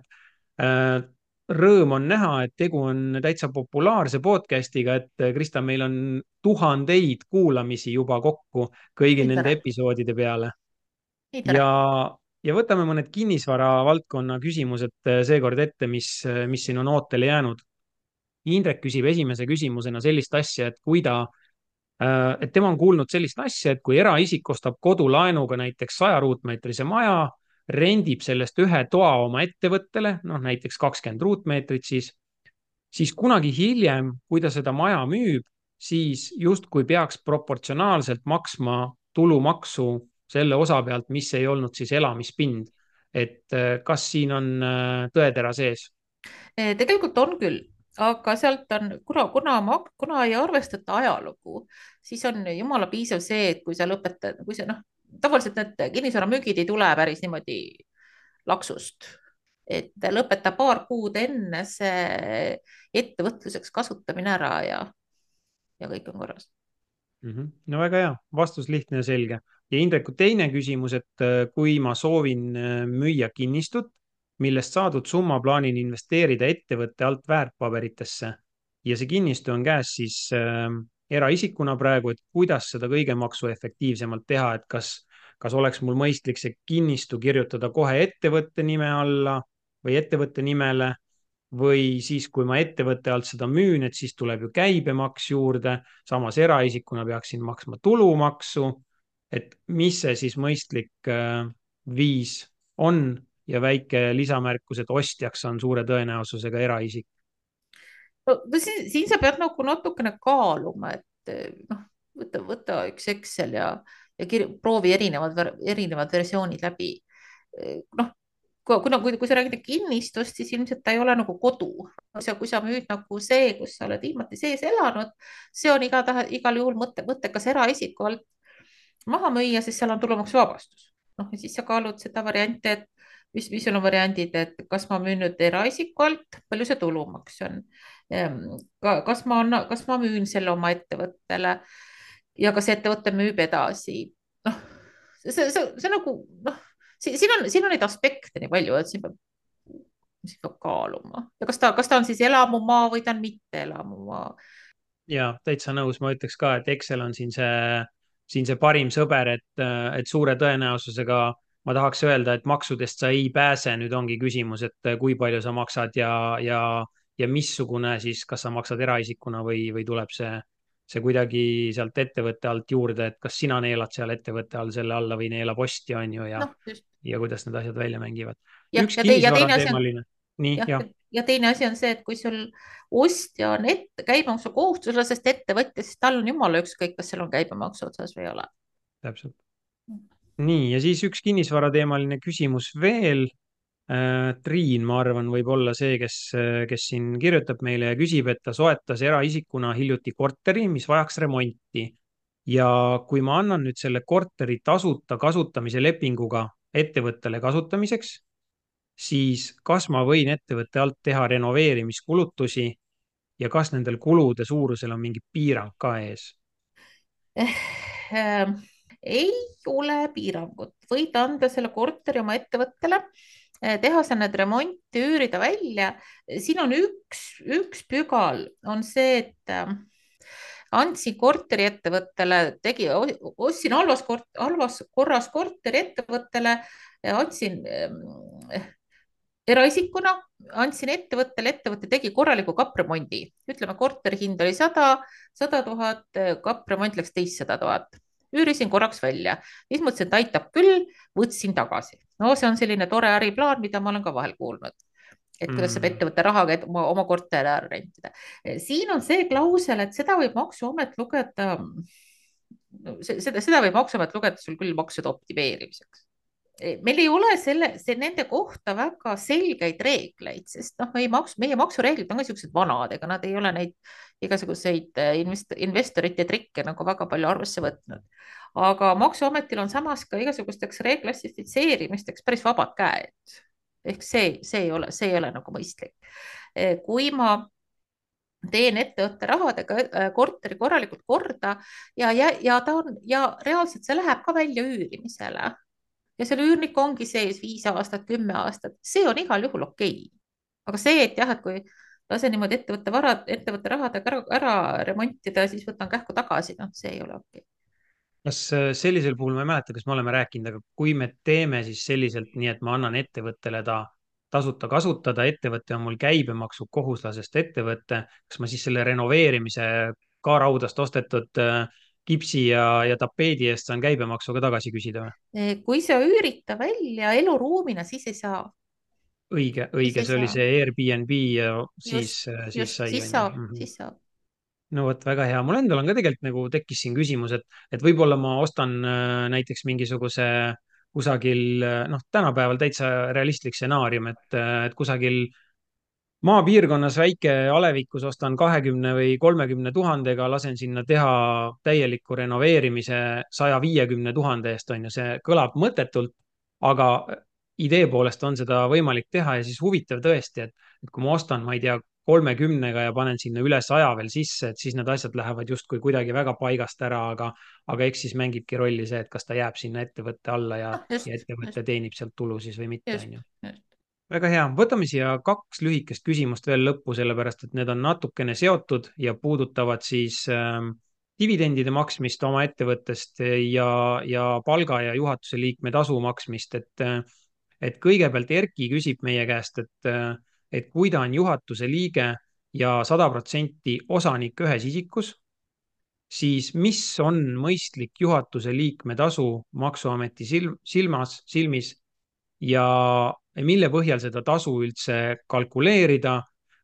S1: Äh, rõõm on näha, et tegu on täitsa populaarse podcast'iga, et Krista, meil on tuhandeid kuulamisi juba kokku kõigi nende episoodide peale. ja ja võtame mõned kinnisvara valdkonna küsimused äh, seekord ette, mis, äh, mis siin on ootele jäänud. Indrek küsib esimese küsimusena sellist asja, et kui ta, äh, et tema on kuulnud sellist asja, et kui eraisik ostab kodulaenuga näiteks saja ruutmeetrise maja, rendib sellest ühe toa oma ettevõttele, noh näiteks kakskümmend ruutmeetrit siis, siis kunagi hiljem, kui ta seda maja müüb, siis justkui peaks proportsionaalselt maksma tulumaksu selle osa pealt, mis ei olnud siis elamispind. et äh, kas siin on äh, tõetera sees?
S2: Eh, tegelikult on küll, aga sealt on, kuna, kuna, kuna ei arvestata ajalugu, siis on jumala piisav see, et kui sa lõpetad, kui sa noh, tavaliselt need kinnisvaramüügid ei tule päris niimoodi laksust, et lõpeta paar kuud enne see ettevõtluseks kasutamine ära ja, ja kõik on korras
S1: mm. -hmm. no väga hea, vastus lihtne ja selge. Ja Indreku teine küsimus, et äh, kui ma soovin äh, müüa kinnistut, millest saadud summa plaanin investeerida ettevõtte alt väärtpaberitesse ja see kinnistu on käes siis äh, eraisikuna praegu, et kuidas seda kõige maksuefektiivsemalt teha, et kas, kas oleks mul mõistlik see kinnistu kirjutada kohe ettevõtte nime alla või ettevõtte nimele või siis, kui ma ettevõtte alt seda müün, et siis tuleb ju käibemaks juurde, samas eraisikuna peaksin maksma tulumaksu. Et mis see siis mõistlik äh, viis on ja väike lisamärkus, et ostjaks on suure tõenäosusega eraisik.
S2: no siin, siin sa pead nagu natukene kaaluma, et noh, võta, võta üks Excel ja, ja kir, proovi erinevad, erinevad versioonid läbi. noh, kuna, kui, kui sa räägid kinnistust, siis ilmselt ta ei ole nagu kodu. kui sa müüd nagu see, kus sa oled viimati sees elanud, see on igatahes igal juhul mõte, mõttekas eraisiku alt maha müüa, sest seal on tulumaksuvabastus. noh, ja siis sa kaalud seda varianti, et mis, mis sul on variandid, et kas ma müün nüüd eraisiku alt, palju see tulumaks on? Ehm, kas ma, kas ma müün selle oma ettevõttele ja kas ettevõte müüb edasi? noh, see, see, see nagu noh siin on, siin on neid aspekte nii palju, et siin peab, siin peab kaaluma ja kas ta, kas ta on siis elamumaa või ta on mitte elamumaa.
S1: ja täitsa nõus, ma ütleks ka, et Excel on siin see, siin see parim sõber, et, et suure tõenäosusega ma tahaks öelda, et maksudest sa ei pääse, nüüd ongi küsimus, et kui palju sa maksad ja, ja, ja missugune siis, kas sa maksad eraisikuna või, või tuleb see see kuidagi sealt ettevõtte alt juurde, et kas sina neelad seal ettevõtte all selle alla või neelab ostja, on ju, ja no,, ja kuidas need asjad välja mängivad. üks kinnisvarateemaline, nii, jah.
S2: ja teine asi on see, et kui sul ostja on ette, käibemaksukohustuslasest ettevõtja, siis tal on jumala ükskõik, kas seal on käibemaksu otsas või ei ole.
S1: täpselt. Mm. nii, ja siis üks kinnisvarateemaline küsimus veel Äh, Triin, ma arvan, võib olla see, kes, kes siin kirjutab meile ja küsib, et ta soetas eraisikuna hiljuti korteri, mis vajaks remonti. ja kui ma annan nüüd selle korteri tasuta kasutamise lepinguga ettevõttele kasutamiseks, siis kas ma võin ettevõtte alt teha renoveerimiskulutusi ja kas nendel kulude suurusel on mingi piirang ka ees
S2: eh,? Äh, ei ole piirangut, võid anda selle korteri oma ettevõttele Eh, teha seal need remonti, üürida välja. siin on üks, üks pügal on see, et äh, andsin korteriettevõttele, tegi, ostsin halvas halvas korras korteriettevõttele, andsin äh, eraisikuna, andsin ettevõttele, ettevõte tegi korraliku kappremondi, ütleme, korteri hind oli sada, sada tuhat, kappremont läks teissada tuhat üürisin korraks välja, siis mõtlesin, et aitab küll, võtsin tagasi. no see on selline tore äriplaan, mida ma olen ka vahel kuulnud et kuidas saab mm. ettevõtte rahaga oma, oma korteri ära rentida. siin on see klausel, et seda võib Maksuamet lugeda, seda, seda võib Maksuamet lugeda sul küll maksude optimeerimiseks meil ei ole selle, see nende kohta väga selgeid reegleid, sest noh, meie maks, meie maksureeglid on ka niisugused vanad, ega nad ei ole neid igasuguseid äh, invest-, investorite trikke nagu väga palju arvesse võtnud. aga Maksuametil on samas ka igasugusteks reklassifitseerimisteks päris vabad käed. ehk see, see ei ole, see ei ole nagu mõistlik. Äh, kui ma teen ettevõtte rahadega korteri korralikult korda ja, ja, ja ta on ja reaalselt see läheb ka välja üürimisele ja seal üürnik ongi sees viis aastat, kümme aastat, see on igal juhul okei. Okay.. aga see, et jah, et kui lase niimoodi ettevõtte varad, ettevõtte rahadega ära, ära remontida, siis võtan kähku tagasi, noh, see ei ole okei. Okay
S1: kas äh, sellisel puhul, ma ei mäleta, kas me oleme rääkinud, aga kui me teeme siis selliselt, nii et ma annan ettevõttele ta tasuta kasutada, ettevõte on mul käibemaksukohuslasest ettevõte, kas ma siis selle renoveerimise ka raudast ostetud äh, kipsi ja, ja tapeedi eest saan käibemaksu ka tagasi küsida või?
S2: Eh, kui sa üürid ta välja eluruumina, siis ei saa.
S1: õige, õige, see saa. oli see Airbnb ja siis, siis
S2: just, sai. siis saab mm, -hmm. siis saab
S1: no vot, väga hea, mul endal on ka tegelikult nagu tekkis siin küsimus, et, et võib-olla ma ostan äh, näiteks mingisuguse kusagil äh, noh, tänapäeval täitsa realistlik stsenaarium, et, äh, et kusagil maapiirkonnas väike alevikus ostan kahekümne või kolmekümne tuhandega, lasen sinna teha täieliku renoveerimise saja viiekümne tuhande eest, on ju, see kõlab mõttetult, aga idee poolest on seda võimalik teha ja siis huvitav tõesti, et, et kui ma ostan, ma ei tea, kolmekümnega ja panen sinna üle saja veel sisse, et siis need asjad lähevad justkui kuidagi väga paigast ära, aga, aga eks siis mängibki rolli see, et kas ta jääb sinna ettevõtte alla ja, ah, ja ettevõte teenib sealt tulu siis või mitte, on ju väga hea, võtame siia kaks lühikest küsimust veel lõppu, sellepärast et need on natukene seotud ja puudutavad siis äh, dividendide maksmist oma ettevõttest ja, ja palga ja juhatuse liikme tasu maksmist, et, äh, et kõigepealt Erki küsib meie käest, et, äh, et kui ta on juhatuse liige ja sada protsenti osanik ühes isikus, siis mis on mõistlik juhatuse liikme tasu Maksuameti silm, silmas, silmis ja mille põhjal seda tasu üldse kalkuleerida,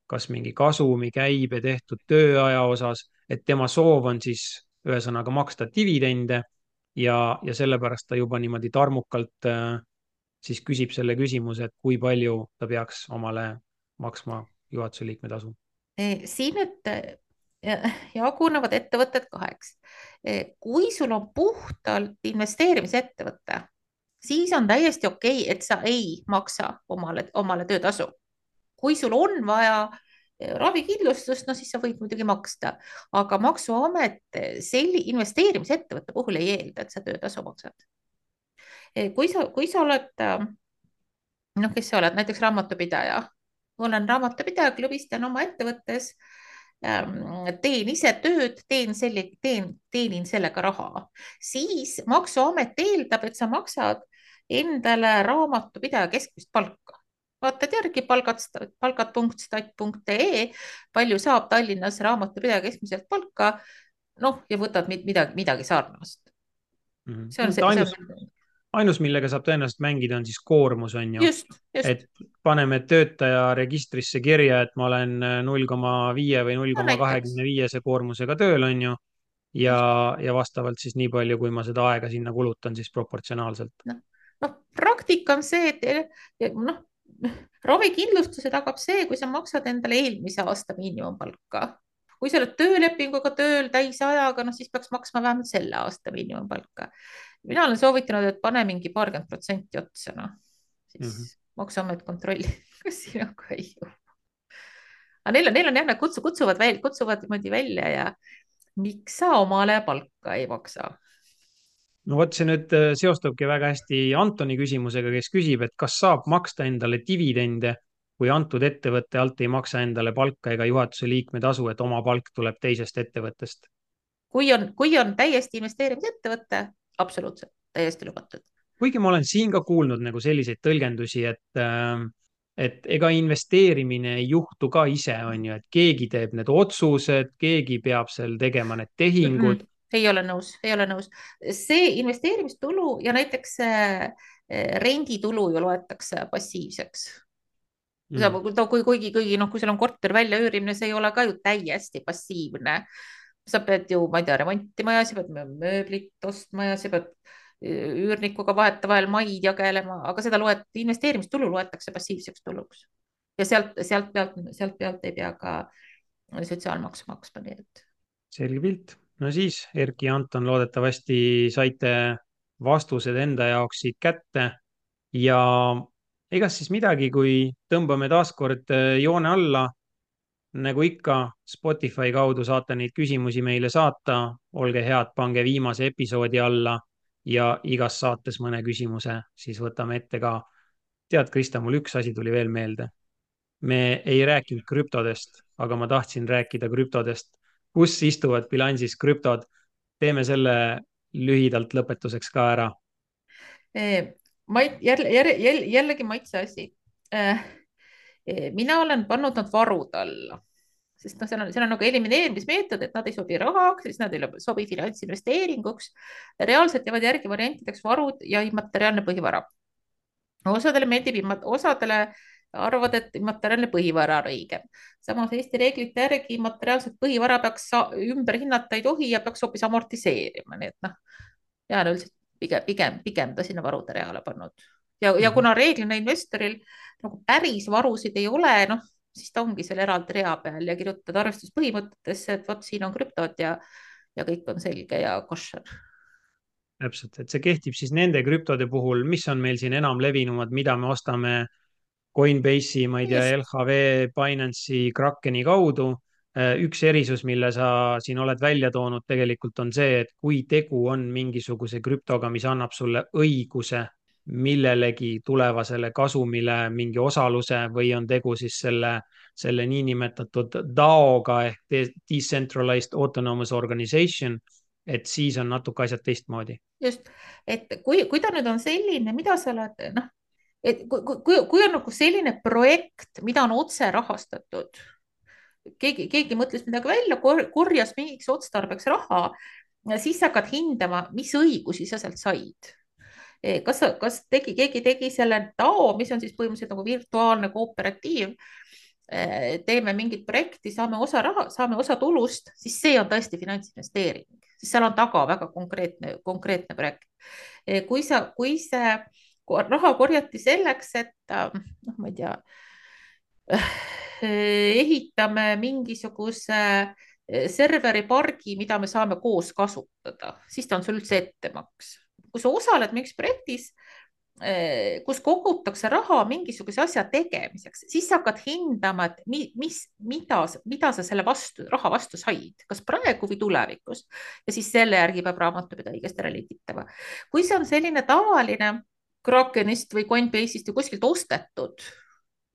S1: kas mingi kasumi, käibe tehtud tööaja osas, et tema soov on siis ühesõnaga maksta dividende ja, ja sellepärast ta juba niimoodi tarmukalt äh, siis küsib selle küsimuse, et kui palju ta peaks omale maksma juhatuse liikme tasu.
S2: siin nüüd jagunevad ettevõtted kaheks. kui sul on puhtalt investeerimisettevõte siis on täiesti okei okay,, et sa ei maksa omale, omale töötasu. kui sul on vaja eh, ravikindlustust, no siis sa võid muidugi maksta, aga Maksuamet selli-, investeerimisettevõtte puhul ei eelda, et sa töötasu maksad. Eh, kui sa, kui sa oled, eh, noh, kes sa oled, näiteks raamatupidaja, olen raamatupidaja, klõbistan oma ettevõttes Ähm, teen ise tööd, teen selle, teen, teenin sellega raha, siis maksuamet eeldab, et sa maksad endale raamatupidaja keskmist palka. vaatad järgi palgad, palgad.stat.ee, palju saab Tallinnas raamatupidaja keskmiselt palka. noh, ja võtad midagi, midagi sarnast.
S1: -hmm. see on see, see on ainus, millega saab tõenäoliselt mängida, on siis koormus, on ju. et paneme töötaja registrisse kirja, et ma olen null koma viie või null koma kahekümne viiese koormusega tööl, on ju. ja, ja vastavalt siis nii palju, kui ma seda aega sinna kulutan, siis proportsionaalselt.
S2: Noh no, praktika on see, et noh, ravikindlustuse tagab see, kui sa maksad endale eelmise aasta miinimumpalka kui sa oled töölepinguga tööl täisajaga, noh siis peaks maksma vähemalt selle aasta miinimumpalka mina olen soovitanud, et pane mingi paarkümmend protsenti otsa, noh, siis mm -hmm. maksuamet kontrollib, <laughs> kas sinuga ei jõua. aga neil on, neil on jah, nad kutsu, kutsuvad välja, kutsuvad niimoodi välja ja miks sa omale palka ei maksa?
S1: No vot, see nüüd äh, seostubki väga hästi Antoni küsimusega, kes küsib, et kas saab maksta endale dividende, kui antud ettevõtte alt ei maksa endale palka ega juhatuse liikme tasu, et oma palk tuleb teisest ettevõttest
S2: kui on, kui on täiesti investeerimisettevõte, absoluutselt täiesti lubatud.
S1: kuigi ma olen siin ka kuulnud nagu selliseid tõlgendusi, et äh, et ega investeerimine ei juhtu ka ise, on ju, et keegi teeb need otsused, keegi peab seal tegema need tehingud mm. -mm
S2: ei ole nõus, ei ole nõus. see investeerimistulu ja näiteks renditulu ju loetakse passiivseks mm.. kui, kuigi, kuigi noh, kui sul on korter väljaüürimine, see ei ole ka ju täiesti passiivne. sa pead ju, ma ei tea, remontima ja sa pead mööblit ostma ja sa pead üürnikuga vahetevahel maid jagelema, aga seda loed, investeerimistulu loetakse passiivseks tuluks. ja sealt, sealt pealt, sealt pealt ei pea ka sotsiaalmaksu maksma, nii et.
S1: selge pilt. No siis, Erki ja Anton, loodetavasti saite vastused enda jaoks siit kätte. Ja egas siis midagi, kui tõmbame taaskord äh, joone alla. Nagu ikka Spotify kaudu saate neid küsimusi meile saata, olge head, pange viimase episoodi alla. Ja igas saates mõne küsimuse siis võtame ette ka. tead, Krista, mul üks asi tuli veel meelde. me ei rääkinud krüptodest, aga ma tahtsin rääkida krüptodest, kus istuvad bilansis krüptod. teeme selle lühidalt lõpetuseks ka ära.
S2: Mait, jälle, jälle, jällegi maitse asi. mina olen pannud nad varude alla sest noh, seal on, seal on nagu elimineerimismeetod, et nad ei sobi rahaks, siis nad ei sobi finantsinvesteeringuks. reaalselt jäävad järgi variantideks varud ja immateriaalne põhivara. osadele meeldib, osadele arvavad, et immateriaalne põhivara on õigem. samas Eesti reeglite järgi immateriaalset põhivara peaks ümber hinnata ei tohi ja peaks hoopis amortiseerima, nii et noh, jään üldiselt pigem, pigem, pigem ta sinna varude reale pannud ja, ja mhm. kuna reeglina investoril nagu päris varusid ei ole, noh siis ta ongi seal eraldi rea peal ja kirjutad arvestuspõhimõtetesse, et vot siin on krüptod ja, ja kõik on selge ja koššer.
S1: täpselt, et see kehtib siis nende krüptode puhul, mis on meil siin enam levinumad, mida me ostame Coinbase'i, ma ei tea, LHV, Binance'i, Krakeni kaudu. üks erisus, mille sa siin oled välja toonud, tegelikult on see, et kui tegu on mingisuguse krüptoga, mis annab sulle õiguse millelegi tulevasele kasumile mingi osaluse või on tegu siis selle, selle niinimetatud DAO-ga ehk Decentralized Autonomous Organization, et siis on natuke asjad teistmoodi.
S2: just, et kui, kui ta nüüd on selline, mida sa oled, noh, et kui, kui, kui on nagu selline projekt, mida on otse rahastatud, keegi, keegi mõtles midagi välja, korjas mingiks otstarbeks raha, siis hakkad hindama, mis õigusi sa sealt said Eh, kas, kas tegi, keegi tegi selle TAO, mis on siis põhimõtteliselt nagu virtuaalne kooperatiiv. Eh, teeme mingit projekti, saame osa raha, saame osa tulust, siis see on tõesti finantsinvesteering, sest seal on taga väga konkreetne, konkreetne projekt. Eh, kui sa, kui see raha korjati selleks, et noh, ma ei tea, ehitame mingisuguse serveripargi, mida me saame koos kasutada, siis ta on sul üldse ettemaks kui sa osaled mingis projektis, eh, kus kogutakse raha mingisuguse asja tegemiseks, siis sa hakkad hindama, et mi, mis, mida, mida sa selle vastu, raha vastu said, kas praegu või tulevikus. ja siis selle järgi peab raamatupidaja õigesti ära liigitama. kui see on selline tavaline Krakenist või Coinbase'ist või kuskilt ostetud.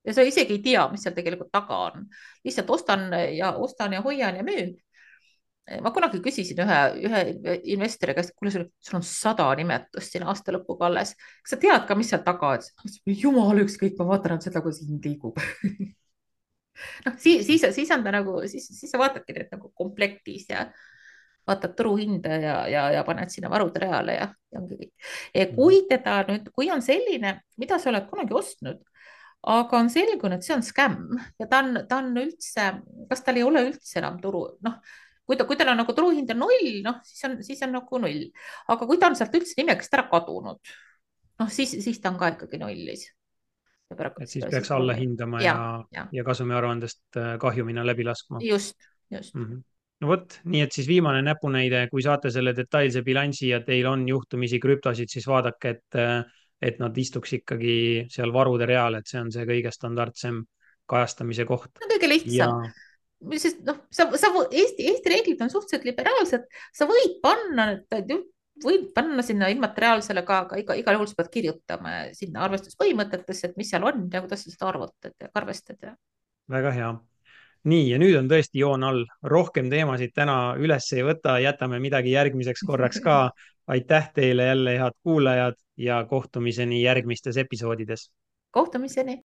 S2: Ja sa isegi ei tea, mis seal tegelikult taga on, lihtsalt ostan ja ostan ja hoian ja müün. Ma kunagi küsisin ühe, ühe investori käest, kuule, sul on sada nimetust siin aasta lõpuga alles, kas sa tead ka, mis seal taga on? jumal ükskõik, ma vaatan ainult seda, kuidas hind liigub. <laughs> Noh, siis, siis, siis on ta nagu, siis, siis sa vaatadki need nagu komplektis ja vaatad turuhinda ja, ja, ja paned sinna varude reale ja, ja ongi kõik. kui mhm. teda nüüd, kui on selline, mida sa oled kunagi ostnud, aga on selgunud, et see on skämm ja ta on, ta on üldse, kas tal ei ole üldse enam turu, noh kui ta, kui tal on nagu turuhind on null, noh, siis on, siis on nagu null. aga kui ta on sealt üldse nimekirjast ära kadunud, noh, siis, siis ta on ka ikkagi nullis.
S1: et siis peaks alla hindama ja, ja, ja, ja kasumiaruandest äh, kahjumina läbi laskma.
S2: just, just
S1: mm. -hmm no vot, nii et siis viimane näpunäide, kui saate selle detailse bilansi ja teil on juhtumisi krüptosid, siis vaadake, et, et nad istuks ikkagi seal varude real, et see on see kõige standardsem kajastamise koht.
S2: kõige lihtsam ja sest noh, sa, sa Eesti, Eesti reeglid on suhteliselt liberaalsed, sa võid panna, võid panna sinna immateriaalsele ka, aga iga, igal juhul sa pead kirjutama sinna arvestuspõhimõtetesse, et mis seal on ja kuidas sa seda arvutad ja arvestad ja.
S1: väga hea. Nii, ja nüüd on tõesti joon all, rohkem teemasid täna üles ei võta, jätame midagi järgmiseks korraks ka. aitäh teile jälle, head kuulajad ja kohtumiseni järgmistes episoodides.
S2: kohtumiseni